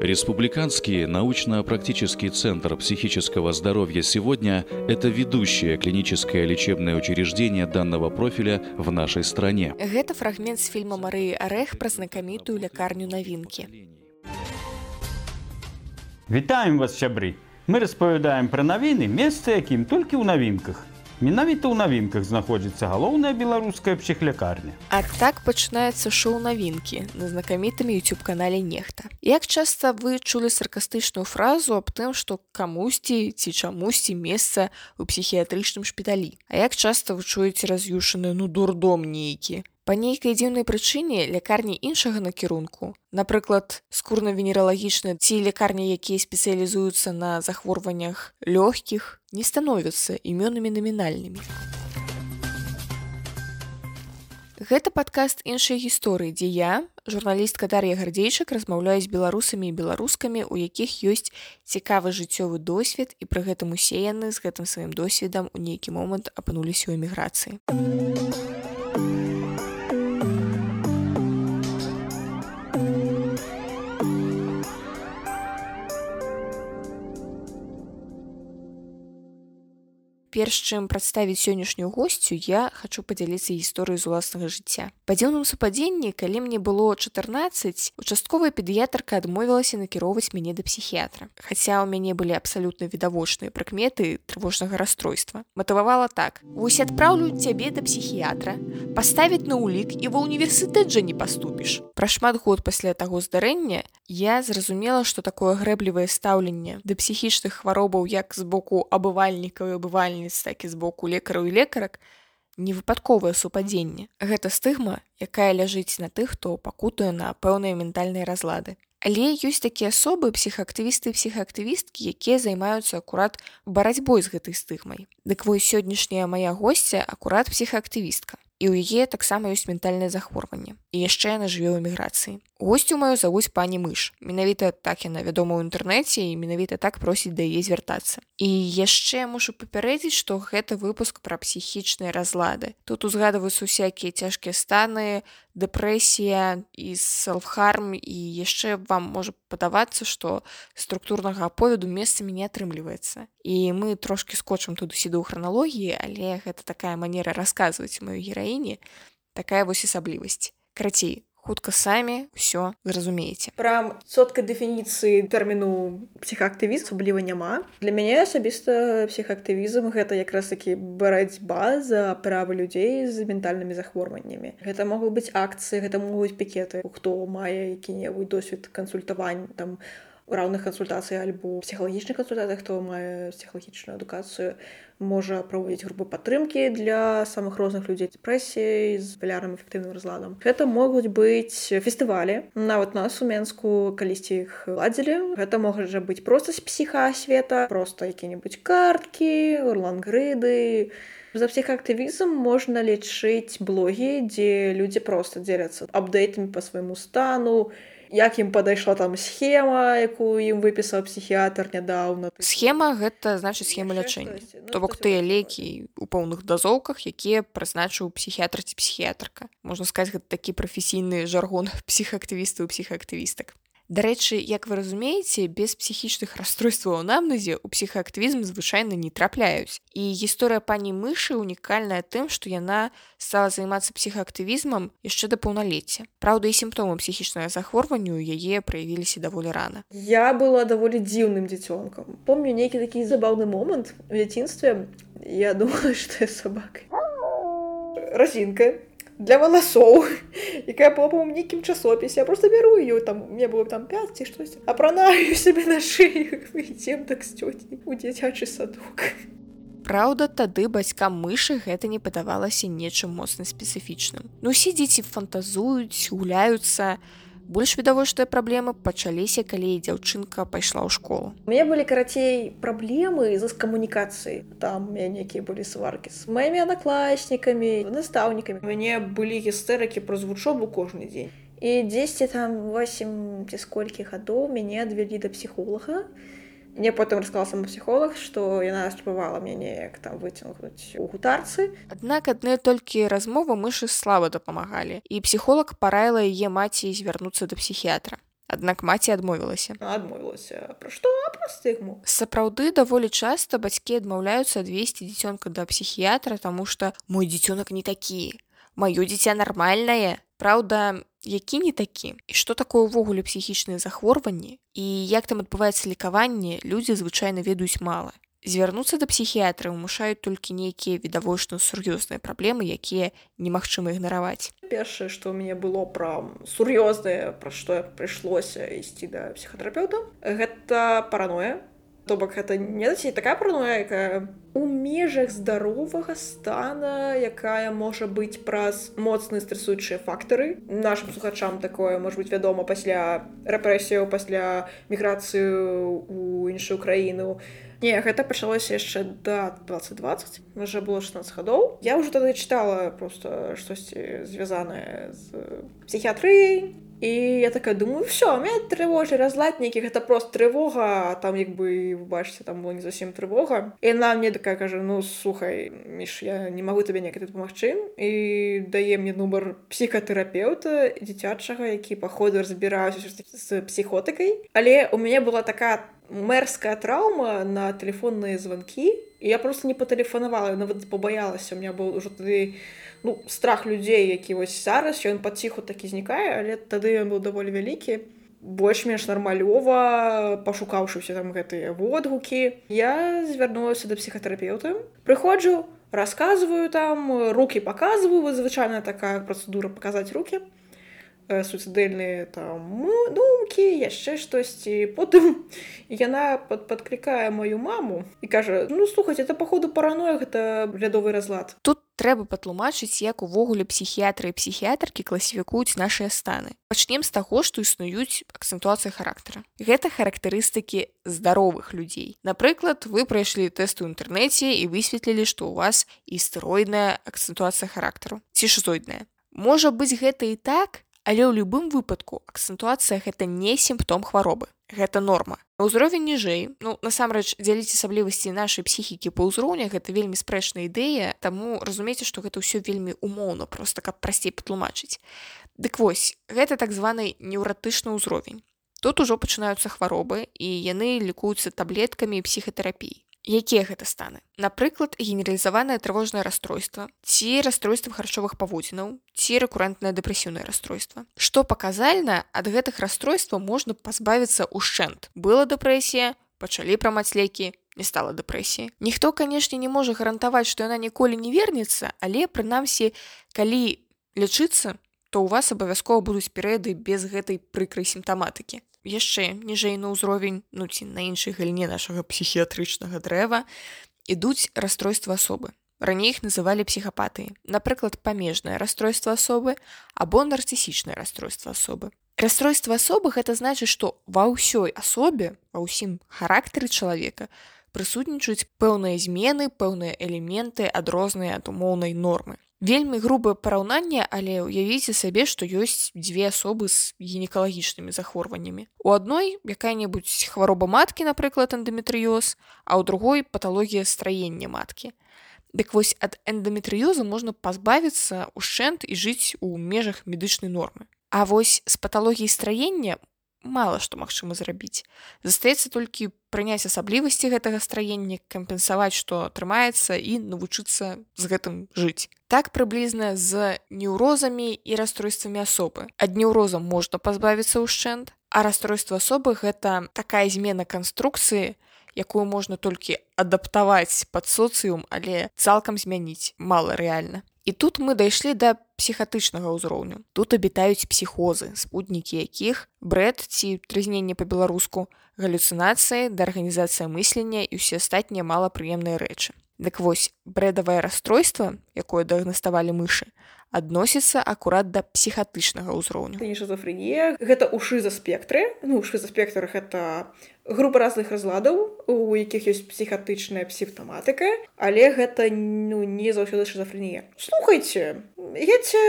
Республиканский научно-практический центр психического здоровья сегодня – это ведущее клиническое лечебное учреждение данного профиля в нашей стране. Это фрагмент с фильма Марии Орех про знакомитую лекарню новинки. Вітаем вас сябры. Мы распавядаем пра навіны, месца якім толькі ў навінках. Менавіта ў навінках знаходзіцца галоўная беларуская псіхлякарня. А так пачынаецца шоу навінкі на знакамітым youtube канале нехта. Як часта вы чулі саркастычную фразу аб тым, што камусьці ці чамусьці месца ў псіхіятрычным шпіталі. А як часта вы чуеце раз'юшаны ну дурдом нейкі, Па нейкай дзіўнай прычыне лякарні іншага накірунку, напрыклад, скурна-венералагічныя ці лекарні, якія спецыялізуюцца на захворваннях лёгкіх, не становяцца імёнамі намінальнымі. Гэта падкаст іншай гісторыі, дзе я, журналістка Дар'я Гардзейчык размаўляю з беларусамі і беларускамі, у якіх ёсць цікавы жыццёвы досвед і пры гэтым усе яны з гэтым сваім досведам у нейкі момант апынуліся ў эміграцыі. Перш чым прадставіць сённяшнюю госцю я хочу падзяліцца гісторыю з уласнага жыцця па дзіўным супадзенні калі мне было 14 участковая педыятрка адмовілася накіроўваць мяне да псіхіятра хаця ў мяне былі абсалютна відавочныя прыкметы трывожнага расстройства. Матывавала так. Вось адпраўлю цябе да псіхіятра паставіць на ўлік і ва універсітэт жа не паступіш пра шмат год пасля таго здарэння я зразумела што такое грэблівае стаўленне да псіхічных хваробаў як з боку абывальнікаў і абывальні спецыяльніц так і з боку лекараў і лекарак невыпадковае супадзенне. Гэта стыгма якая ляжыць на тых хто пакутуе на пэўныя ментальныя разлады. Але ёсць такія асобы псіхаактывісты псіхаактывісткі якія займаюцца акурат барацьбой з гэтай стыгмай. Дык вось сённяшняя моя госця акурат псіхаактывістка. І ў яе таксама ёсць ментальнае захворванне. І яшчэ яна жыве ў эміграцыі госцю маю завуць пані мыш менавіта так яна вядома ў інтэрнэце і менавіта так просіць да яе звяртацца. І яшчэ мушу папярэдзіць што гэта выпуск пра псіхічныя разлады. Тут узгадваюцца усякія цяжкія станы дэпрэсія і селфхарм і яшчэ вам можа падавацца што структурнага аповеду месцамі не атрымліваецца. І мы трошки скотчам туды-сюды ў храналогіі але гэта такая манера расказваць маю гераіне такая вось асаблівасць. Крацей хутка самі ўсё зразумееце пра соткай дэфініцыі тэрміну псіхаактывіст асабліва няма для мяне асабіста псіхаактывізм гэта якраз такі барацьба за правы людзей з ментальнымі захворваннямі гэта могуць быць акцыі гэта могуць пікеты хто мае які-небудзь досвед кансультавань там у раўных кансультацый альбо псіхалагічных кансультацый хто мае псіхалагічную адукацыю можа праводзіць групы падтрымкі для самых розных людзей дэпрэсіяй з палярным эфектыўным разладам гэта могуць быць фестывалі нават нас у менску калісьці іх ладзілі гэта можа жа быць проста з псіхасвета просто які-небудзь карткі урлангрыды за псіхаактывізм можна лічыць блогі дзе людзі просто дзеляцца апдэйтамі по свайму стану і як ім падайшла там схема якую ім выпісаў псіхіятр нядаўна. Схема гэта значыць схема лячэння. ну, то бок тыя лекі у поўных дазоўках якія прызначыў псіхіятр ці псіхіятрка. Можна сказаць гэта такі прафесійны жаргон псіхаактывістаў псіхаактывістак Дарэчы, як вы разумееце, без псіхічных расстройстваў у намназе ў псіхаактывізм звычайна не трапляюць. І гісторыя пані мышы унікальная тым, што яна стала займацца псіхаактывізмам яшчэ да паўналецця. Праўда, і сімптомы псіхічнага захворванню яе праявіліся даволі рана. Я была даволі дзіўным дзіцёнкам. Помню нейкі такі забаўны момант у дзяцінстве я думала, што я сабакай. Разінка для валасоў якая была по нейкім часопісе я просто бяру ее там мне было там 5 ці штось апранаю сябе на шеем так сцётні у дзіцячы садок. Праўда тады бацькам мышы гэта не падавалася нечым моцна спецыфічным. Ну усе дзеці фантазуюць гуляюцца больш відавочныя праблемы пачаліся калі дзяўчынка пайшла ў школу. Мне былі карацей праблемы з камунікацыі там нейкія былі сваркі з маімі аднакласнікамі настаўнікамі. Мяне былі гістэрыкі праз вучобу кожны дзень. І 10 там 8 ці сколькі гадоў мяне адвялі да псіхолага. і мне потым расказала сам псіхолог што яна спрабавала мне неяк там выцягнуць у гутарцы. Аднак адны толькі размовы мышы слава дапамагалі і псіхолог параіла яе маці звярнуцца да псіхіятра аднак маці адмовілася адмовілася пра што пра стыгму сапраўды даволі часта бацькі адмаўляюцца адвесці дзіцёнка да псіхіятра таму што мой дзіцёнак не такі маё дзіця нармальнае Праўда, які не такі? І што такое ўвогуле псіхічныя захворванні? І як там адбываецца лекаванне людзі звычайна ведаюць мала. Звярнуцца да псіхіятры ўмушаюць толькі нейкія відавочна сур'ёзныя праблемы якія немагчыма ігнараваць. Першае што ў мяне было пра сур'ёзнае пра што прыйшлося ісці да псіхатэрапeuта гэта параноя. То бок гэта не такая параноя якая у межах здаровага стана якая можа быць праз моцныя стрэсуючыя фактары. Нашим слухачам такое может быть вядома пасля рэпрэсію пасля міграцыю у іншую краіну. Не гэта пачалося яшчэ да 2020 уже было 16 гадоў. Я уже тады чытала просто штосьці звязанае з псіхіятрыяй і я такая думаю все меня трывожы разлад нейкі гэта просто трывога там як бы вы бачыце там было не зусім трывога і на мне такая кажа ну слухай міш я не могу табе некалі дапамагчы і дае мне нумар псіхатэрапeuта дзіцячага які паходу разбіраюся з псіхотыкай але у мяне была такая мэрская траўма на телефонныя званкі я просто не патэлефанавала нават побаялася у меня был ужо тады ну, страх людзей які вось зараз ён паціху такі знікае але тады ён быў даволі вялікі больш-менш нармалёва пашукаўшыся там гэтыя водгукі я звярнулася да псіхатэрапeuта прыходжу рассказываю там руки показываю звычайная такая працэдура показаць руки суцыдэльныя там думкі яшчэ штосьці потым яна пад падклікае маю маму і кажа ну слухаць это паходу параноя гэта глядовы разлад тут трэба патлумачыць як увогуле псіхіятры і псіхіятркі класіфікуюць нашыя станы. Пачнем з таго што існуюць акцэнтуацыі характара. Гэта характарыстыкі здаровых людзей. Напрыклад вы прайшлі тэст у інтэрнэце і высветлілі што ў вас істэроідная акцэнтуацыя характару ці шизоідная можа быць гэта і так Але ў любым выпадку акцэнтуацыя гэта не сімптом хваробы. Гэта норма. Узровень ніжэй, ну насамрэч дзяліць асаблівасці нашай псіхікі па ўзроўнях гэта вельмі спрэчная ідэя, таму разумееце, што гэта ўсё вельмі умоўна, проста каб прасцей патлумачыць. Дык вось, гэта так званы неўратычны ўзровень. Тут ужо пачынаюцца хваробы і яны лікуюцца таблеткамі і псіхатэрапіі якія гэта станы? Напрыклад генералізаванае трывожнае расстройства ці расстройства харчовых паводзінаў ці рэкурэнтнае дэпрэсіўнае расстройства. Што паказальна ад гэтых расстройстваў можна пазбавіцца ўшчэнт. Была дэпрэсія пачалі прамаць лекі не стала дэпрэсіі. Ніхто канешне не можа гарантаваць што яна ніколі не вернецца але прынамсі калі лячыцца то у вас абавязкова будуць перыяды без гэтай прыкрай сімптаматыкі яшчэ ніжэй на ўзровень ну ці на іншай галіне нашага псіхіятрычнага дрэва ідуць расстройства асобы. Раней іх называлі псіхапатыі напрыклад памежнае расстройства асобы або нарцісічнае расстройства асобы. Расстройства асобы гэта значыць што ва ўсёй асобе ва ўсім характары чалавека прысутнічаюць пэўныя змены пэўныя элементы адрозныя ад умоўнай нормы вельмі грубае параўнанне але ўявіце сабе што ёсць дзве асобы з гінекалагічнымі захворваннямі. У адной якая-небудзь хвароба маткі напрыклад эндометрыёз а ў другой паталогія страення маткі. Дык вось ад эндометрыёзу можна пазбавіцца ушчэнт і жыць у межах медычнай нормы. А вось з паталогіі страення мала што магчыма зрабіць. Застаецца толькі прыняць асаблівасці гэтага страення кампенсаваць што атрымаецца і навучыцца з гэтым жыць. Так прыблізна з неўрозамі і расстройствамі асобы. Ад неўрозам можна пазбавіцца ўшчэнт а расстройства асобы гэта такая змена канструкцыі якую можна толькі адаптаваць пад соцыум але цалкам змяніць мала рэальна І тут мы дайшлі да псіхатычнага ўзроўню. Тут абітаюць псіхозы, спутнікі якіх брэд ці трызненне па-беларуску, галюцынацыі, да арганізацыя мыслення і ўсе астатнія малапрыемныя рэчы. Дык вось брэдавае расстройства, якое дагнаставалі мышы, адносіцца акурат да псіхатычнага ўзроўню. шизофренія гэта ушы за спектры ну ушы за спектрах это група разных разладаў у якіх ёсць псіхатычная псіфтаматыка але гэта ну не заўсёды шизофренія. Слухайте едце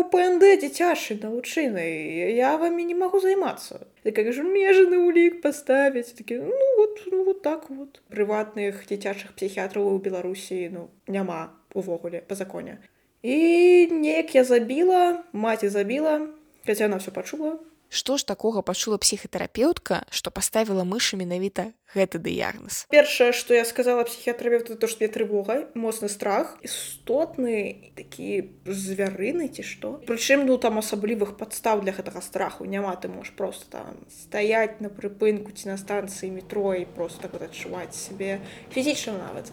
у пнд дзіцяшы навучынай я вами не магу займацца. Как же межаны улік паставіць такі ну, вот, ну вот так вот прыватных дзіцячых псіхіятраў у беларусі ну няма увогуле по законе і неяк я забіла маці забіла хаця она все пачула Што ж такога пачула псіхатэрапеўтка, што паставіла мышы менавіта гэты дыягназ. Першае, што я сказала псіхіатрабе то што мне трывога, моцны страх, істотны такі звярыны ці што. Прычым ну там асаблівых падстаў для гэтага страху няма ты можаш просто там стаять на прыпынку ці на станцыі метро і просто так вот адчуваць сябе фізічна нават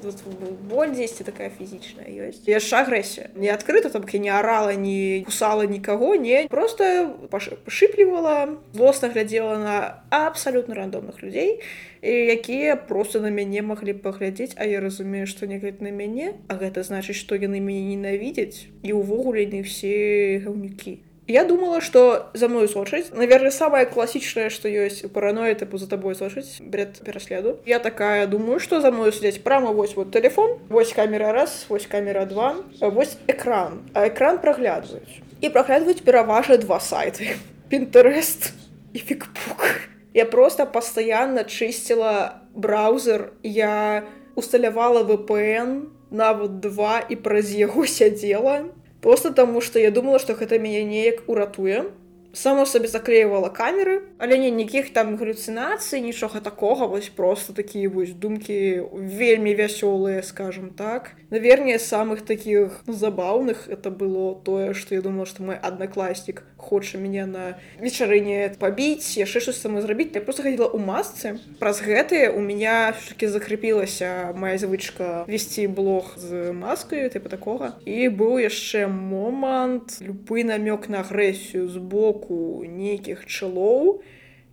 боль дзесьці такая фізічная ёсць. яшчэ агрэсія не адкрыта там не арала не кусала нікаго не просто пашыплівала злосна глядзела на абсалютна рандомных людзей якія просто на мяне маглі паглядзець А я разумею што не глядь на мяне А гэта значыць што яны мяне ненавідзяць і ўвогуле не все гаўнікі. Я думала что за мной сочыць наверное самое класічнае что ёсць параноя тыпу за тобой сочыць бред пераследу. Я такая думаю что за мной сядзець прямо вось вот телефон вось камера раз вось камера 2 вось экран. А экран праглядваюць. І праглядваюць пераважа два сайты. Pinterest и фигпук. Я просто постоянно чистила браузер, я усталявала VPN на вот два і праз яго сядзела просто таму што я думала што гэта мяне неяк уратуе само сабе заклеивала камеры але не нікіх там галлюцинацый нічога такога вось просто такія вось думкі вельмі вясёлыя скажем так. Наверне самых таких забаўных это было тое что я думала что мой аднакласнік хоча мяне на вечарыне пабіць яшчэ щось сама зрабіць. Я просто хадзіла у масцы. Праз гэтые у меня таки закрепілася моя звычка весці блог з маскаю тыпа такога. І быў яшчэ момант любы намёк на агрэсію з боку боку нейкіх чалоў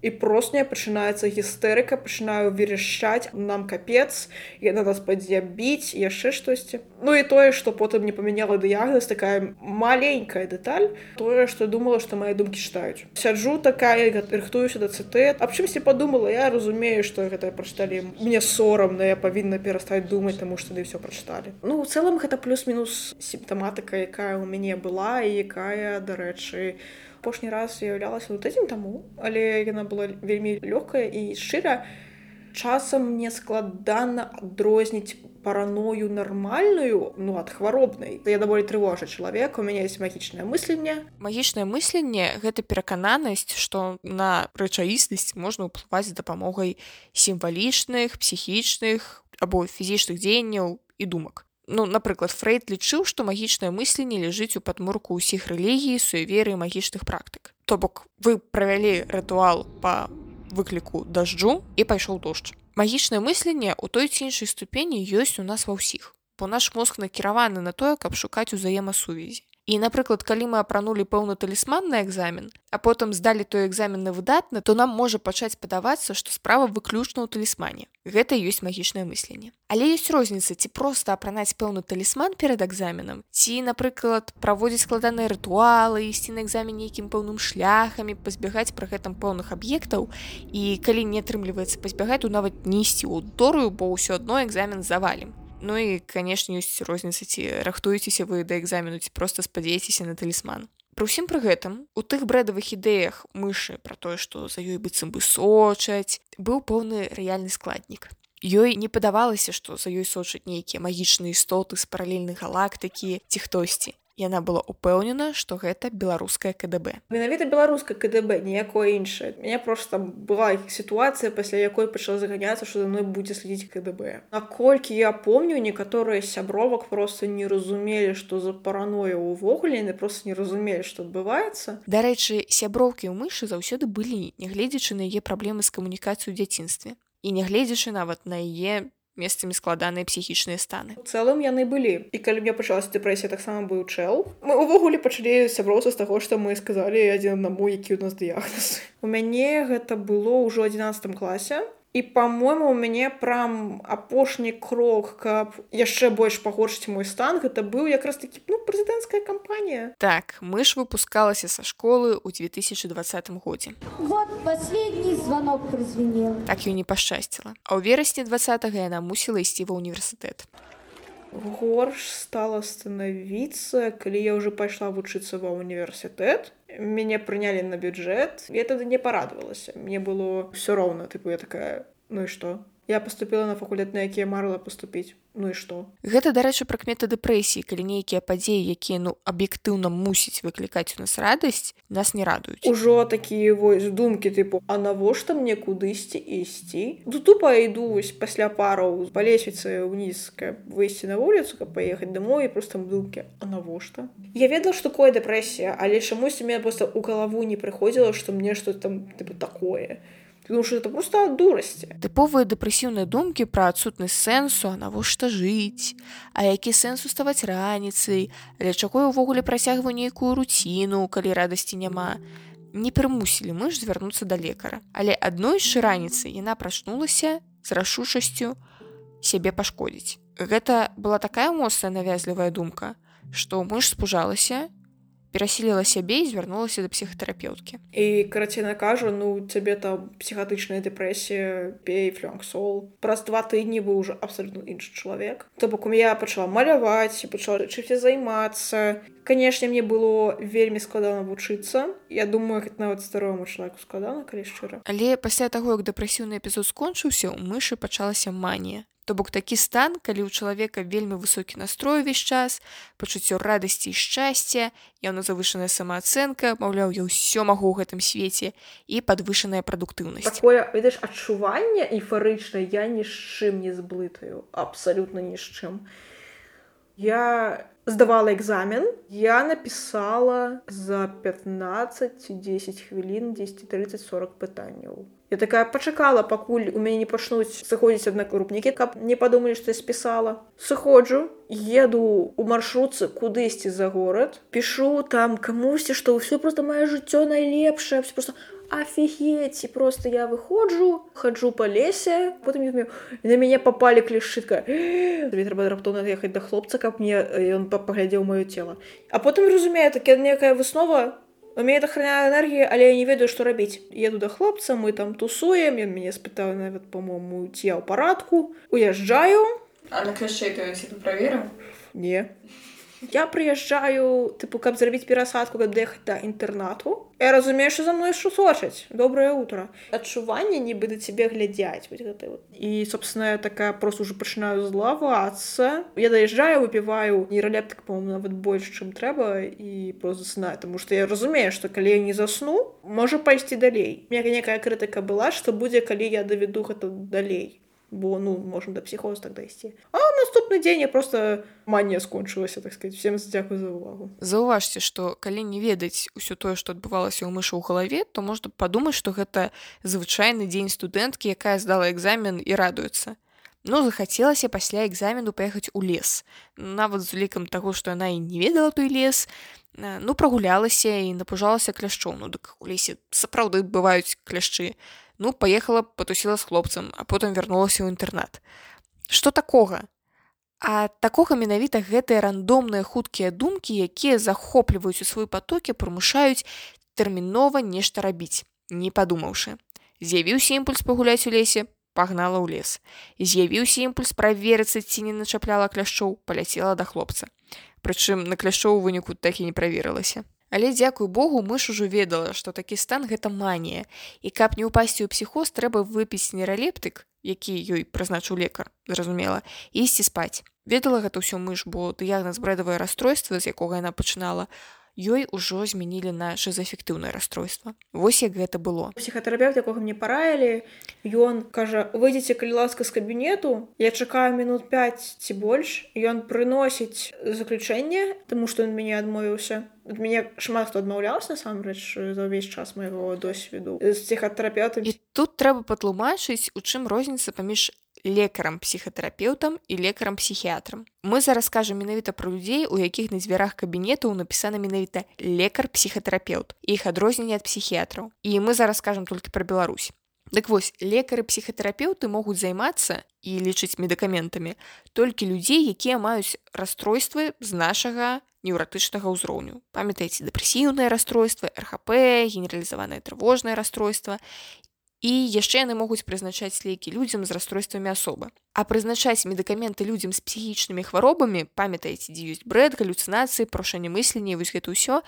і простня пачынаецца гістэрыка пачынаю веряшчаць нам капец яна нас падзябіць яшчэ штосьці. Ну і тое што потым не памяняла дыягназ такая маленькая дэталь тое што думала што мае думкі чытаюць. Сяджу такая рыхтуюся да цт аб чымсьці падумала я разумею што гэта прачыталі. Мне сорамна я павінна перастаць думаць таму што ды ўсё прачыталі. Ну у цэлым гэта плюс-мінус сімптаматыка якая ў мяне была і якая дарэчы у апошні раз з'яўлялася ну тыдзень таму але яна была вельмі лёгкая і шчыра. Часам мне складана адрозніць параною нармальную ну ад хваробнай. Я даволі трывожа чалавек у мяне есть магічнае мысленне. Магічнае мысленне гэта перакананасць што на рэчаіснасць можна ўплываць з дапамогай сімвалічных псіхічных або фізічных дзеянняў і думак ну напрыклад фрейд лічыў што магічнае мысленне ляжыць у падмурку ўсіх рэлігій суеверы магічных практык. То бок вы правялі рытуал по выкліку дажджу і пайшоў дождж. Магічнае мысленне у той ці іншай ступені ёсць у нас ва ўсіх бо наш мозг накіраваны на тое каб шукаць узаемасувязі І, напрыклад, калі мы апранулі пэўны талісман на экзамен, а потым здалі той экзамен на выдатна, то нам можа пачаць падавацца, што справа выключна ў талісмане. Гэта ёсць магічнае мысленне. Але ёсць розніца, ці проста апранаць пэўны талісман перад экзаменам, ці, напрыклад, праводзіць складаныя рытуалы, ісці на экзамен нейкім пэўным шляхамі, пазбягаць пры гэтым пэўных аб'ектаў. І калі не атрымліваецца пазбягаць, то нават не ісці ў аўдорыю, бо ўсё адно экзамен завалім. Ну і канешне ёсць розніца ці рахтуецеся вы да экзамену ці проста спадзеецеся на талісман. Пры ўсім пры гэтым у тых брэдавых ідэях мышы пра тое, што за ёй быццам бы сочаць, быў поўны рэальны складнік. Ёй не падавалася, што за ёй сочаць нейкія магічныя істоты з паралельнай галактыкі ці хтосьці яна была упэўнена што гэта беларускае кДб. Менавіта беларуска кДб ніякое іншае меня просто была сітуацыя пасля якой пачала заганяцца што за мной будзе следзіць кДб. Наколькі я помню некаторыя сябровак просто не разумелі што за параноя увогуле яны просто не разумелі што адбываецца дарэчы сяброўкі ў мышы заўсёды былі нягледзячы на яе праблемы з камунікацыю дзяцінстве і нягледзячы нават на яе месцамі складаныя псіхічныя станы. У цэлым яны былі. І калі мне пачалася дэпрэсія таксама быў чэл. Мы увогуле пачалі сяброўца з таго што мы сказалі адзін на мой які у нас дыягназ. У мяне гэта было ўжо 11 класе і по-мойму у мяне прям апошні крок каб яшчэ больш пагоршыць мой стан гэта быў якраз такі ну прэзідэнцкая кампанія так мы ж выпускалася са школы ў 2020 годзе вот последний звонок прозвенел. Так ёй не пашчасціла а ў верасні два яна мусіла ісці ва універсітэт горш стала станавіцца калі я уже пайшла вучыцца ва універсітэт мяне прынялі на бюджэт я тады не парадавалася мне было все роўна тыпу я такая ну і што я поступила на факультэт на які марыла поступіць ну і што гэта дарэчы прыкмета дэпрэсіі калі нейкія падзеі якія ну аб'ектыўна мусіць выклікаць у нас радасць нас не радуюць. Ужо такія вось думкі тыпу а навошта мне кудысьці ісці? Ну тупа іду вось пасля параў па лесвіцы ўніз каб выйсці на вуліцу каб паехаць домой просто думкі а навошта? Я ведала што такое дэпрэсія але чамусь у меня просто у галаву не прыходзіла што мне што там тыпу такое Потому что это просто ад дурасці. Тыповыя дэпрэсіўныя думкі пра адсутнасць сэнсу, а навошта жыць, А які сэнс уставаць раніцай, для чаго ўвогуле працягваю нейкую руціну, калі радасці няма. Не прымусілі мы ж звярнуцца да лекара. Але адной з раніцы яна прачнулася з рашучасцю сябе пашкодзіць. Гэта была такая моцная навязлівая думка, што мы ж спужалася, перасіліла сябе і звярнулася да псіхатэрапеўткі і караціна кажа ну цябе там псіхатычная дэпрэсія пей флёнксол праз два тыдні быў уже абсалютна іншы чалавек то бок у я пачала маляваць пачала чыце займацца канешне мне было вельмі складана вучыцца я думаю нават старому чалавеку складана калі шчыра але пасля таго як дэпрэсіўны эпізод скончыўся у мышы пачалася манія То бок такі стан, калі ў чалавека вельмі высокі настрой увесь час, пачуццё радасці і шчасця, яно завышаная самаацэнка, маўляў, я ўсё магу ў гэтым свеце і падвышаная прадуктыўнасць. Такое ведаеш адчуванне эйфарычна я ні з чым не зблытаю, абсалютна ні з чым. Я здавала экзамен, я напісала за 15-10 хвілін 10 30-40 пытанняў. Я такая пачакала, пакуль у мяне не пачнуць сыходзіць аднакрупнікі, каб не падумалі, што я спісала. Сыходжу, еду у маршрутцы кудысьці за горад, пішу там камусьці, што ўсё просто мае жыццё найлепшае, просто офігець, і просто я выходжу, хаджу па лесе, потым на мяне папалі клішчытка. трэба раптоўна ехаць да хлопца, каб мне ён паглядзеў маё цела. А потым разумею, так некая выснова, У мяне охраняю энергію, але я не ведаю, што рабіць. Еду да хлопца, мы там тусуем, ён мяне спытаў нават по-моему ці я ў парадку, уязджаю. А на кляшчэй то я праверыў? Не я прыязджаю тыпу каб зрабіць перасадку каб даехаць да інтэрнату я разумею що за мной що сочаць доброе утро. Адчуванне нібы да цябе глядзяць вот. і собственно такая просто уже пачынаю злавацца я даязджаю выпіваю нейралептык по нават больш чым трэба і просто засынаю тому что я разумею что калі я не засну можа пайсці далей мне некая крытыка была что будзе калі я даведу гэта далей бо ну можна да псіхоз так дайсці. А наступны дзень я просто манія скончылася так сказать. Всем дзякую за увагу. Заўважце што калі не ведаць усё тое што адбывалася ў мышу ў галаве то можна падумаць што гэта звычайны дзень студэнткі якая здала экзамен і радуецца. Ну захацелася пасля экзамену паехаць у лес. Нават з улікам таго што яна і не ведала той лес ну прагулялася і напужалася кляшчоў ну дык у лесе сапраўды бываюць кляшчы ну поехала потусіла з хлопцам а потым вярнулася ў інтэрнат что такога а такога менавіта гэтыя рандомныя хуткія думкі якія захопліваюць у свой потокі прымушаюць тэрмінова нешта рабіць не падумаўшы. З'явіўся імпульс пагуляць у лесе пагнала ў лес. З'явіўся імпульс праверыцца ці не начапляла кляшчоў паляцела да хлопца. Прычым на кляшчоў выніку так і не праверылася Але дзякуй Богу мыш ужо ведала, што такі стан гэта манія. І каб не ўпасці ў псіхоз, трэба выпіць нейралептык, які ёй прызначыў лекар, зразумела, ісці спаць. Ведала гэта ўсё мыш, бо дыягназ брэдавае расстройства, з якога яна пачынала, ёй ужо змянілі на шызаэфектыўнае расстройства. Вось як гэта было. Псіхатэрапевт, якога мне параілі, ён кажа выйдзеце калі ласка з кабінету, я чакаю минут 5 ці больш, ён прыносіць заключэнне, таму што ён мяне адмовіўся. мяне шмат хто адмаўляўся насамрэч за ўвесь час майго досведу з псіхатэрапеўтам. І тут трэба патлумачыць, у чым розніца паміж лекарам псіхатэрапеўтам і лекарам псіхіятрам мы зараз кажам менавіта пра людзей у якіх на дзвярах кабінетаў напісана менавіта лекар псіхатэрапеўт іх адрозненне ад псіхіятраў і мы зараз скажам толькі пра Беларусь. Дык вось лекары псіхатэрапеўты могуць займацца і лічыць медыкаментамі толькі людзей якія маюць расстройствы з нашага неўратычнага ўзроўню. Памятаеце дэпрэсіўнае расстройства рхп генералізаванае трывожнае расстройства і яшчэ яны могуць прызначаць лекі людзям з расстройствамі асобы. А прызначаць медыкаменты людзям з псіхічнымі хваробамі, памятаеце, дзе ёсць брэд, галюцынацыі, прошанне мыслення, вось гэта ўсё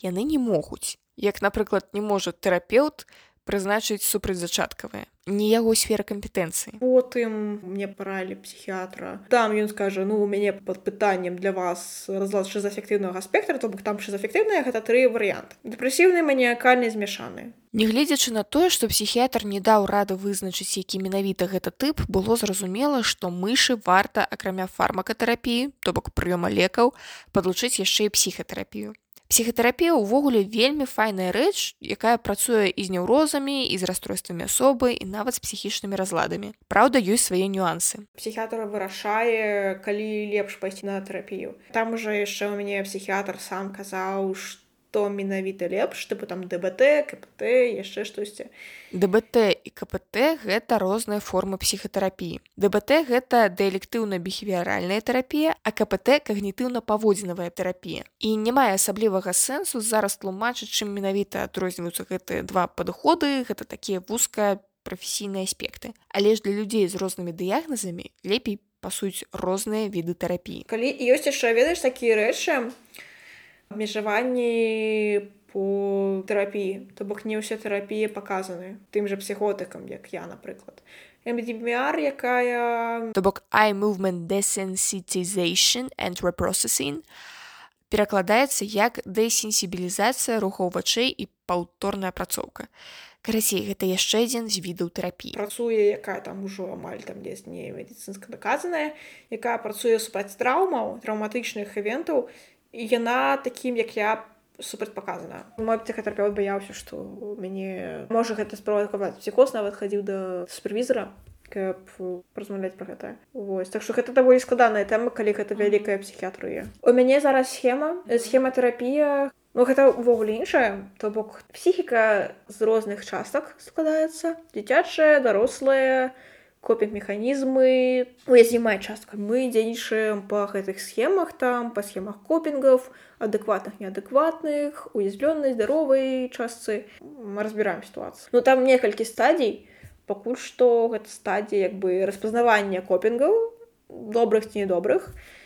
яны не могуць. Як, напрыклад, не можа тэрапеўт прызначыць супрацьзачаткавыя. Не яго сфера кампетэнцыі. Потым мне паралі псіхіатра там ён скажа ну у мяне под пытаннем для вас разлад шизаэфектыўнага спектра то бок там шизаэфектыўная гэта тры варыянты. Дэпрэсіўны маніякальны змяшаны Нягледзячы на тое, што псіхіятр не даў рады вызначыць, які менавіта гэта тып, было зразумела, што мышы варта акрамя фармакатэрапіі, то бок прыёма лекаў падлучыць яшчэ і псіхатэрапію. Псіхатэрапія ўвогуле вельмі файная рэч, якая працуе і з няўрозамі і з расстройствамі асобы і нават з псіхічнымі разладамі. Праўда, ёсць свае нюансы. Псіхіатр вырашае, калі лепш пайсці на тэрапію. Там ужо яшчэ ў мяне псіхіатр сам казаў, што менавіта лепш, тыпу там ДБТ, КПТ, яшчэ штосьці. ДБТ і КПТ гэта розныя формы псіхатэрапіі. ДБТ гэта дыэлектыўна-біхевіаральная тэрапія, а КПТ кагнітыўна-паводзінавая тэрапія. І не мае асаблівага сэнсу зараз тлумачыць, чым менавіта адрозніваюцца гэтыя два падыходы, гэта такія вузкая прафесійныя аспекты. Але ж для людзей з рознымі дыягназамі лепей пасуюць розныя віды тэрапіі. Калі ёсць яшчэ ведаеш такія рэчы, абмежаванні по тэрапіі то бок не ўсе тэрапіі паказаны тым жа псіхотыкам як я напрыклад. MDMR якая то бок I movement desensitization and reprocessing перакладаецца як дэсенсібілізацыя рухаў вачэй і паўторная апрацоўка. Карацей гэта яшчэ адзін з відаў тэрапіі. Працуе якая там ужо амаль там дзе не медыцынска даказаная якая працуе супраць траўмаў траўматычных івентаў і яна такім як я супрацьпаказана мой псіхатэрапеўт баяўся што мяне можа гэта справа псіхоз нават хадзіў да супервізара каб размаўляць пра гэта Вось так што гэта даволі складаная тэма калі гэта вялікая псіхіатрыя у мяне зараз схема схема тэрапія Ну гэта ўвогуле іншая то бок псіхіка з розных частак складаецца дзіцячая дарослая копінг-механізмы уязвімая частка мы дзейнічаем па гэтых схемах там па схемах копінгов адэкватных неадэкватных уязвлёнай здаровай частцы разбіраем сітуацыю Ну там некалькі стадій пакуль што гэта стадія як бы распазнавання копінгаў добрых ці недобрых. і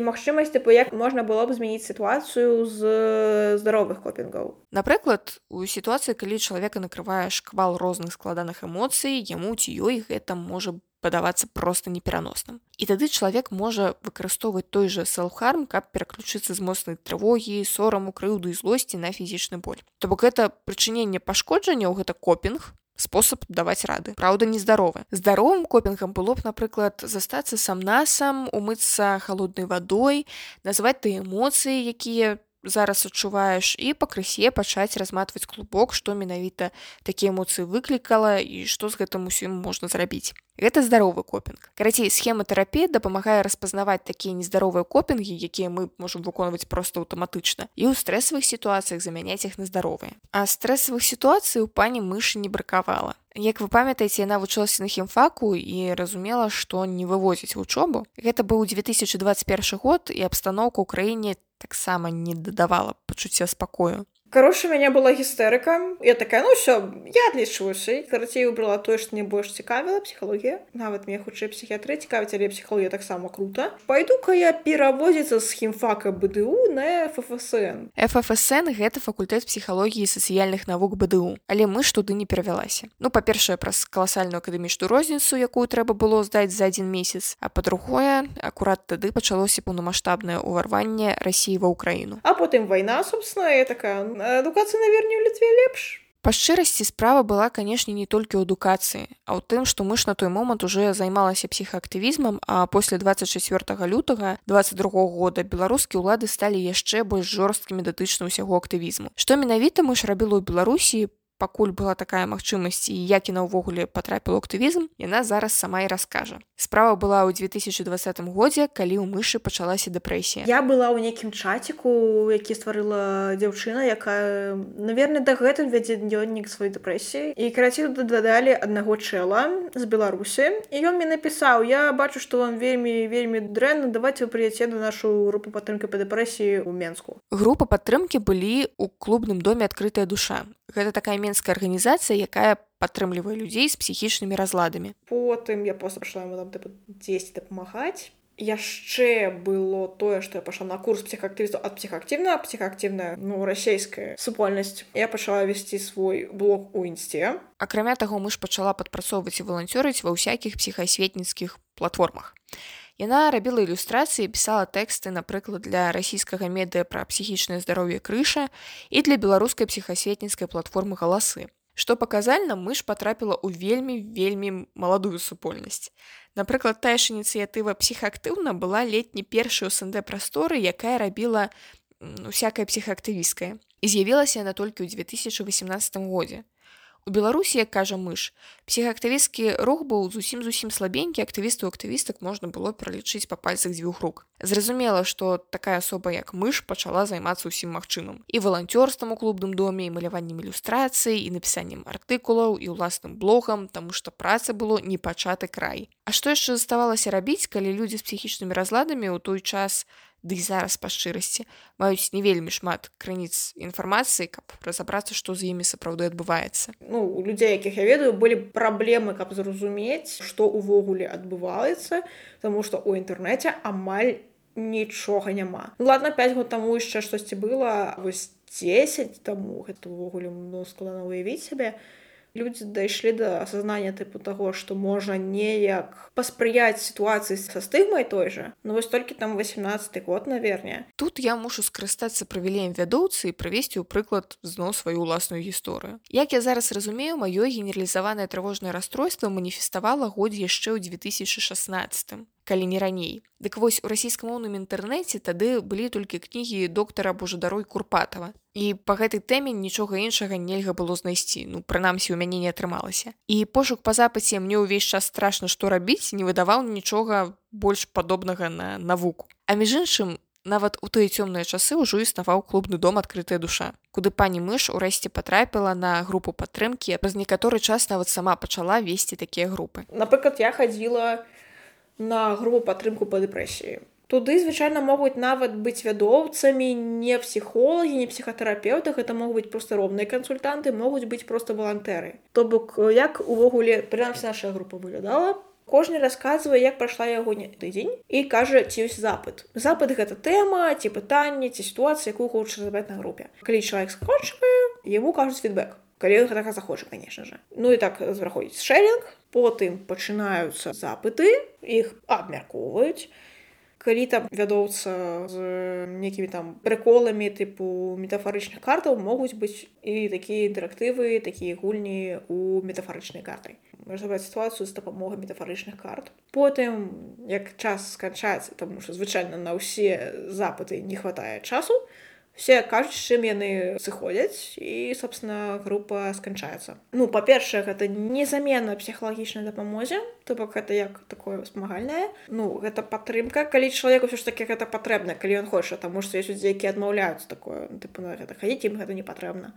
магчымасць тыпу як можна было б змяніць сітуацыю з здаровых копінгаў. Напрыклад у сітуацыі калі чалавека накрывае шквал розных складаных эмоцый яму ці ёй гэта можа падавацца проста непераносным і тады чалавек можа выкарыстоўваць той жа селфхарм каб пераключыцца з моцнай трывогі сораму крыўду і злосці на фізічны боль. То бок гэта прычыненне пашкоджанняў гэта копінг спосаб даваць рады. Праўда нездаровы здаровым копінгам было б напрыклад застацца сам насам умыцца холоднай вадой назваць ты эмоцыі якія зараз адчуваеш і пакрысе пачаць разматваць клубок што менавіта такія эмоцыі выклікала і што з гэтым усім можна зрабіць Гэта здаровы копінг. Карацей, схема тэрапіі дапамагае распазнаваць такія нездаровыя копінгі, якія мы можам выконваць проста аўтаматычна і ў стрэсавых сітуацыях замяняць іх на здаровыя. А стрэсавых сітуацый у пані мышы не бракавала. Як вы памятаеце, яна вучылася на хімфаку і разумела, што не вывозіць вучобу. Гэта быў 2021 год і абстаноўка ў краіне таксама не дадавала пачуцця спакою. Кароша мяне была гістэрыка я такая ну все я адлічваюся карацей выбрала тое што мне больш цікавіла псіхалогія нават мне хутчэй псіхіатры цікавіць але псіхалогія таксама круто. Пайду-ка я перавозіцца з хімфака бДУ на ФФСН ФФСН гэта факультэт псіхалогіі сацыяльных навук бДУ. Але мы ж туды не перавялася ну па-першае праз каласальную акадэмічную розніцу якую трэба было здаць за адзін месяц а па-другое акурат тады пачалося паўнамасштабнае ўварванне рассіі ва ўкраіну. А потым вайна собственно я такая адукацыя наверне у літве лепш. Па шчырасці справа была канешне не толькі ў адукацыі а ў тым што мы ж на той момант уже займалася псіхаактывізмам а пасля 24 лютага 22 года беларускія ўлады сталі яшчэ больш жорсткімі датычна ўсяго актывізму. Што менавіта мы ж рабіла ў беларусі пакуль была такая магчымасць і як і наувогуле патрапіла актывізм яна зараз сама і раскажа. Справа была ў 2020 годзе калі ў мышы пачалася дэпрэсія. Я была ў нейкім чаціку які стварыла дзяўчына якая наверное дагэтуль вядзе дзённік свой дэпрэсіі. І караціў дадалі аднаго чэла з беларусі і ён мне напісаў я бачу што вам вельмі вельмі дрэнна давайте вы прыяце на нашу групу падтрымкі па дэпрэсіі ў менску група падтрымкі былі у клубным доме адкрытая душа гэта такая менская арганізацыя якая падтрымлівае людзей з псіхічнымі разладамі потым я ему там 10 дапамагаць яшчэ было тое што я пашла на курс псіхактывісту ад псіхактыўна псіхактыўная ну расійская супольнасць я пачала весці свой блог у інсце акрамя таго мы ж пачала падпрацоўваць і валанцёрыць ва ўсякіх псіхасветніцкіх платформах яна рабіла ілюстрацыі пісала тэксты напрыклад для расійскага медыа пра псіхічнае здароўе крыша і для беларускай псіхасветніцкай платформы галасы Што паказальна мы ж патрапіла ў вельмі вельмі маладую супольнасць Напрыклад, тая ж ініцыятыва псіхаактыўна была летні першай у СНД прасторы, якая рабіла усякае псіхаактывісткае. І з'явілася яна толькі ў 2018 годзе. У беларусі як кажа мыш псіхаактывісцкі рух быў зусім зусім слабенькі актывістаў актывістак можна было пералічыць па пальцах дзвюх рук. Зразумела што такая асоба як мыш пачала займацца ўсім магчымым. І валанцёрствам у клубным доме і маляваннем ілюстрацыі і напісаннем артыкулаў і ўласным блогам таму што праца было не пачаты край А што яшчэ заставалася рабіць калі людзі з псіхічнымі разладамі ў той час ды і зараз па шчырасці маюць не вельмі шмат крыніц інфармацыі каб разабрацца што з імі сапраўды адбываецца ну у людзей якіх я ведаю былі праблемы каб зразумець што увогуле адбываецца тому што у інтэрнэце амаль нічога няма. Ну, ладно 5 год таму яшчэ штосьці было вось 10 таму гэта увогуле ну, складана уявіць сябе. то людзі дайшлі да асазнання тыпу таго што можа неяк паспрыяць сітуацыі са стыгмай той жа ну вось толькі там 18 год наверне тут я мушу скарыстацца правілеем вядоўцы і правесці ў прыклад зноў сваю ўласную гісторыю як я зараз разумею маё генералізаванае трывожнае расстройства маніфеставала годзе яшчэ ў 2016 калі не раней. Дык вось у расійскамоўным інтэрнэце тады былі толькі кнігі доктара Божадарой Курпатава. І па гэтай тэме нічога іншага нельга было знайсці, ну прынамсі у мяне не атрымалася. І пошук па запасе мне ўвесь час страшна што рабіць, не выдаваў нічога больш падобнага на навуку. А між іншым, нават у тыя цёмныя часы ўжо існаваў клубны дом адкрытая душа куды пані мыш урэшце патрапіла на групу падтрымкі праз некаторы час нават сама пачала весці такія групы напрыклад я хадзіла на групу падтрымку па дэпрэсіі. Туды звычайна могуць нават быць вядоўцамі не псіхолагі, не псіхатэрапеўтах, это могуць быць проста роўныя кансультанты, могуць быць проста валантэры. То бок як увогуле прынамсі наша група выглядала. Кожны расказвае, як прайшла яго тыдзень і кажа ці ёсць запыт. Запыт гэта тэма, ці пытанне, ці сітуацыя, якую хоча задаваць на групе. Калі чалавек скончвае, яму кажуць фідбэк калі гэтага захоча конечно же. Ну і так зраходзіць шэринг потым пачынаюцца запыты іх абмяркоўваюць калі там вядоўца з некімі там прыколамі тыпу метафарычных картаў могуць быць і такія інтэрактывы такія гульні у метафарычнай картай забраць сітуацыю з дапамогай метафарычных карт. Потым як час сканчаецца таму што звычайна на ўсе запыты не хватае часу все кажуць чым яны сыходзяць і собственно група сканчаецца. Ну па-першае гэта незамена псіхалагічнай дапамозе то бок гэта як такое спамагальнае ну гэта падтрымка калі чалавеку ўсё ж таки гэта патрэбна калі ён хоча таму што ёсць людзі якія адмаўляюць такое тыпу на гэта хадзіць ім гэта не патрэбна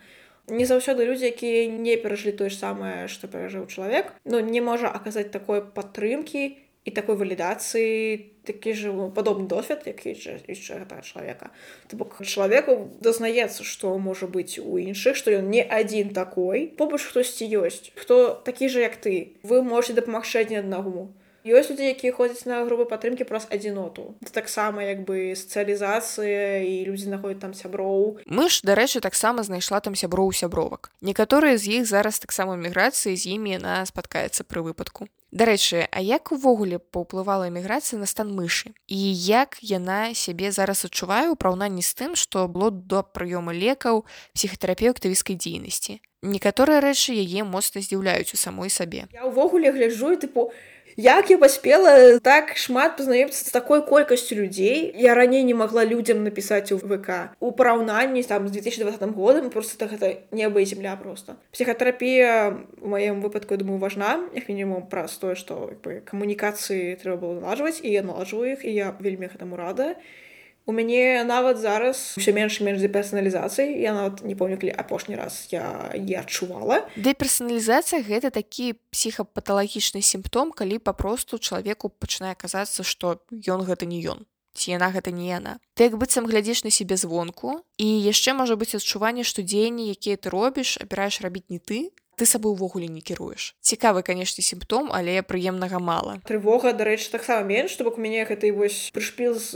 не заўсёды людзі якія не перажылі тое ж самае што перажыў чалавек ну не можа аказаць такой падтрымкі і такой валідацыі такі ж падобны досвед які яшчэ гэтага чалавека. То бок чалавеку дазнаецца што можа быць у іншых што ён не адзін такой побач хтосьці ёсць. Хто такі же як ты? Вы можете дапамагчы адзін аднаму ёсць людзі якія ходзяць на групы падтрымкі праз адзіноту. Таксама як бы сацыялізацыя і людзі знаходзяць там сяброў. Мы ж дарэчы таксама знайшла там сяброў сябровак. Некаторыя з іх зараз таксама міграцыі з імі яна спаткаецца пры выпадку. Дарэчы, а як увогуле паўплывала эміграцыя на стан мышы? І як яна сябе зараз адчувае ў параўнанні з тым, што было да прыёму лекаў псіхатэрапеўктавіскай дзейнасці. Некаторыя рэчы яе моцна здзіўляюць у самой сабе. Я ўвогуле гляджу тыпу як я паспела так шмат пазнаёмцца з такой колькасцю людзей я раней не магла людзям напісаць у ВК у параўнанні там з 2020 годам просто так гэта неба і земля просто. Псіхатэрапія у маім выпадку думаю важна як мінімум праз тое што камунікацыі трэба было налажваць і я налажваю іх і я вельмі гэтаму рада. і У мяне нават зараз все менш менш дэперсаналізацыі я нават не помню калі апошні раз я я адчувала дэперсаналізацыя гэта такі псіхапаталагічны сімптом калі папросту чалавеку пачынае казацца што ён гэта не ён ці яна гэта не яна ты як быццам глядзіш на сябе звонку і яшчэ можа быць адчуванне што дзеянні якія ты робіш абіраеш рабіць не ты ты сабой увогуле не кіруеш цікавы канешне сімптом але прыемнага мала трывога дарэчы таксама менш то бок у мяне гэтай вось прышпіл з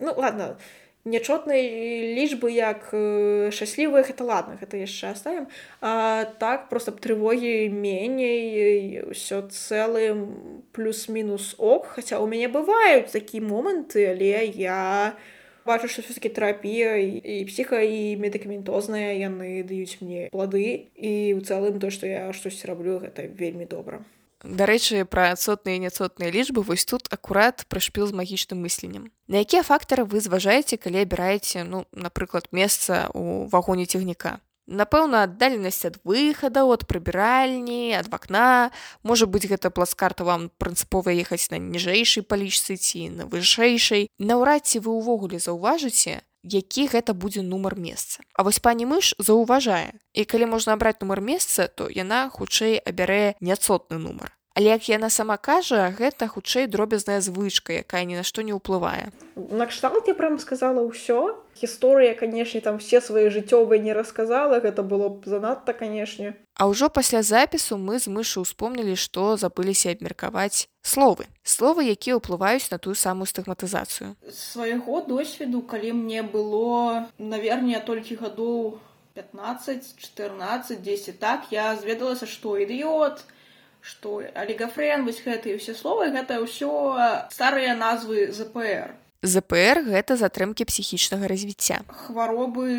ну ладно нячотнай лічбы як шчаслівых это ладно гэта яшчэ оставим. А так просто трывогі меней ўсё цэлым плюс-мінус ок. Хаця у мяне бываюць такія моманты але я бачу што все-таки тэрапія і псіха і медыкаментозныя яны даюць мне плады і ў цэлым то што я штосьці раблю гэта вельмі добра Дарэчы, пра сотныя і няцотныя лічбы вось тут акурат прышпіл з магічным мысленнем. На якія фактары вы зважаеце, калі абіраеце, ну, напрыклад, месца ў вагоне цягніка. Напэўна, аддаленасць ад выхадаў, ад прыбіральні, ад вакна. Можа быць, гэта пласкарта вам прынцыпова ехаць на ніжэйшай палічцы ці на вышэйшай. Наўрад ці вы ўвогуле заўважыце, які гэта будзе нумар месца. А вось пані мыш заўважае. І калі можна абраць нумар месца, то яна хутчэй абярэ няцотны нумар. Але як яна сама кажа, гэта хутчэй дробязная звычка, якая ні на што не ўплывае. Накшталт я прям сказала ўсё. Гісторыя, канешне, там все свае жыццёвыя не расказала, гэта было б занадта, канешне. А ўжо пасля запісу мы з мышу ўспомнілі, што забыліся абмеркаваць словы. Словы, якія ўплываюць на тую самую стыгматызацыю. Свайго досведу, калі мне было, наверне, толькі гадоў 15, 14, 10 так, я зведалася, што ідыёт, што алігафрен вось гэтыя ўсе словы гэта ўсё старыя назвы ЗПР. ЗПР гэта затрымкі псіхічнага развіцця. Хваробы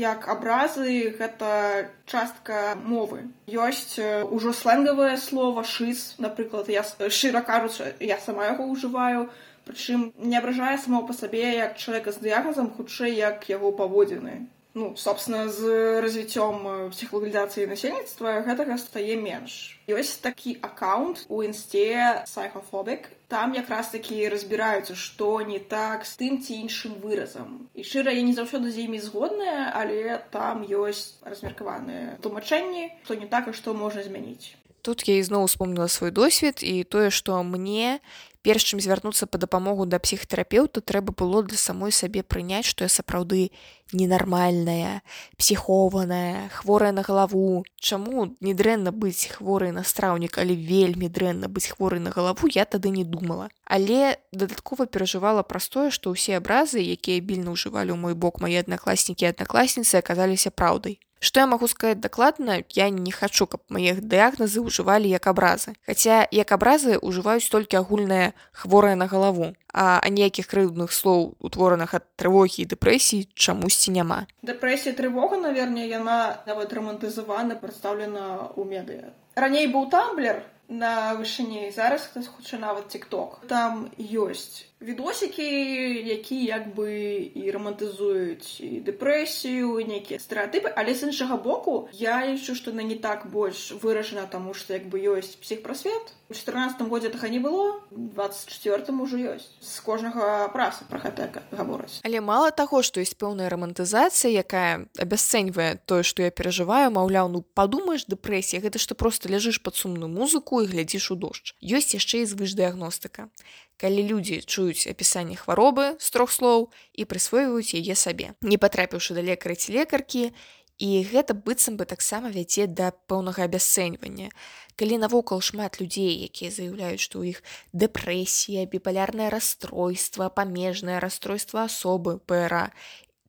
як абразы гэта частка мовы. Ёсць ужо сленгавае слово шыз, напрыклад, я шчыра кажучы, я сама яго ўжываю, прычым не абражае само па сабе як чалавека з дыягназам хутчэй як яго паводзіны ну собственно з развіццём псіхалагізацыі насельніцтва гэтага стае менш ёсць такі аккаунт у інсце сайхофобік там якраз такі разбіраюцца што не так з тым ці іншым выразам і шчыра я не заўсёды з імі згодная але там ёсць размеркаваныя тлумачэнні што не так і што можна змяніць тут я ізноў успомніла свой досвед і тое што мне перш чым звярнуцца па дапамогу да псіхтэрапеўта трэба было для самой сабе прыняць што я сапраўды ненармальная псіхованая хворая на галаву. Чаму не дрэнна быць хворай настраўнік але вельмі дрэнна быць хворай на галаву я тады не думала. Але дадаткова перажывала прастое што ўсе абразы якія більна ўжывалі ў мой бок мае аднакласнікі аднакласніцы аказаліся праўдай Што я магу сказаць дакладна, я не хачу, каб мае дыягназы ўжывалі як абразы. Хаця як абразы ўжываюць толькі агульнае хворае на галаву, а ніякіх крыўдных слоў, утвораных ад трывогі і дэпрэсіі чамусьці няма. Дэпрэсія трывога, наверное, яна нават рамантызавана прадстаўлена ў медыя. Раней быў тамблер, на вышыні зараз хтось хоча нават тикток там ёсць відосікі які як бы і романтызуюць і дэпрэсію нейкія стэеатыпы але з іншага боку я лічу што на не так больш выражана таму што як бы ёсць псіхпрасвет у четырнадцатом годзе таха не было двадцать четвертым ужо ёсць. З кожнага праса про гэта гавораць. Але мала таго што ёсць пэўная романтызацыя якая абясцэньвае тое што я перажываю маўляў ну падумаеш дэпрэсія гэта што просто ляжыш под сумную музыку і глядзіш у дождж. Ёсць яшчэ і звышдыягностыка калі людзі чуюць апісанне хваробы з трох слоў і прысвойваюць яе сабе. Не патрапіўшы да лекары ці лекаркі і гэта быццам бы таксама вядзе да пэўнага абясцэньвання. Калі навокал шмат людзей якія заяўляюць што ў іх дэпрэсія біпалярнае расстройства памежнае расстройства асобы пра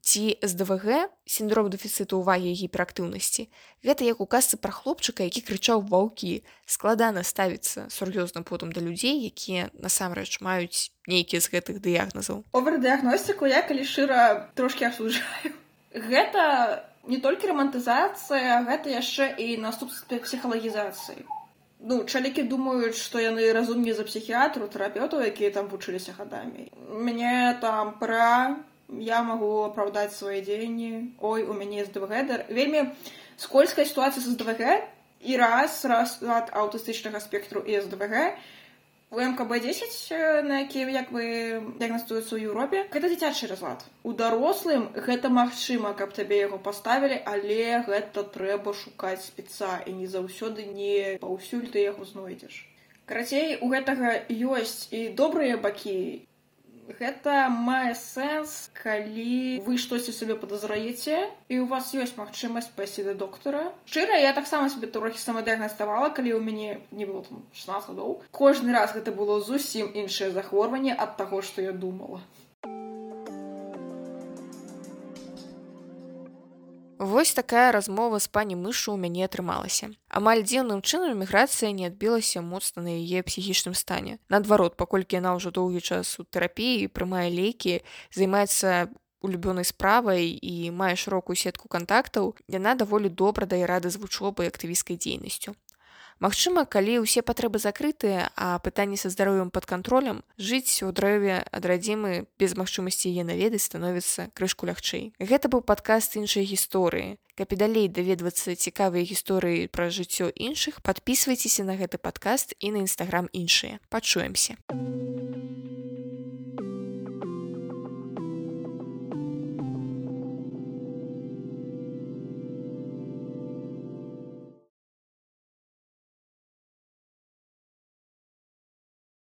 ці СДВГ сіндром дэфіцыту ўвагі гіперактыўнасці гэта як у казцы пра хлопчыка які крычаў ваўкі складана ставіцца сур'ёзным потым да людзей якія насамрэч маюць нейкія з гэтых дыягназаў. Овердыягностыку я калі шчыра трошки асуджаю. Гэта не толькі рамантызацыя гэта яшчэ і наступстве псіхалагізацыі. Ну чалікі думаюць што яны разумней за псіхіатру тэрапеўтаў якія там вучыліся гадамі. Мне там пра я могу апраўдаць свае дзеянні ой у мяне СДВГ вельмі скользкая сітуацыя з СДВГ. І раз раз ад аўтыстычнага спектру і СДВГ. У мкб10 на якім як бы дыягнастуецца ў Еўропе гэта дзіцячы разлад. У дарослым гэта магчыма каб табе яго паставілі але гэта трэба шукаць спеца. І не заўсёды не паўсюль ты яго знойдзеш. Карацей у гэтага ёсць і добрыя бакі гэта мае сэнс калі вы штосьці сабе падазраеце і у вас ёсць магчымасць пайсці да доктара шчыра я таксама себе трохі самадыагнаставала калі ў мяне не было там 16 гадоў кожны раз гэта было зусім іншае захворванне ад таго што я думала Вось такая размова з пані мышу ў мяне атрымалася. Амаль дзіўным чынам міграцыя не адбілася моцна на яе псіхічным стане. Наадварот, паколькі яна ўжо доўгі час у тэрапіі, прымае лекі, займаецца улюбёнай справай і мае шырокую сетку кантактаў, яна даволі добра дае рады з вучобай актывісцкай дзейнасцю. Магчыма, калі ўсе патрэбы закрытыя, а пытанні са здароўем пад кантролем, жыць у дрэве ад радзімы без магчымасці яе наведаць становіцца крышку лягчэй. Гэта быў падкаст іншай гісторыі. Каб і далей даведвацца цікавыя гісторыі пра жыццё іншых, падпісвайцеся на гэты падкаст і на нстаграм іншыя. Пачуемся.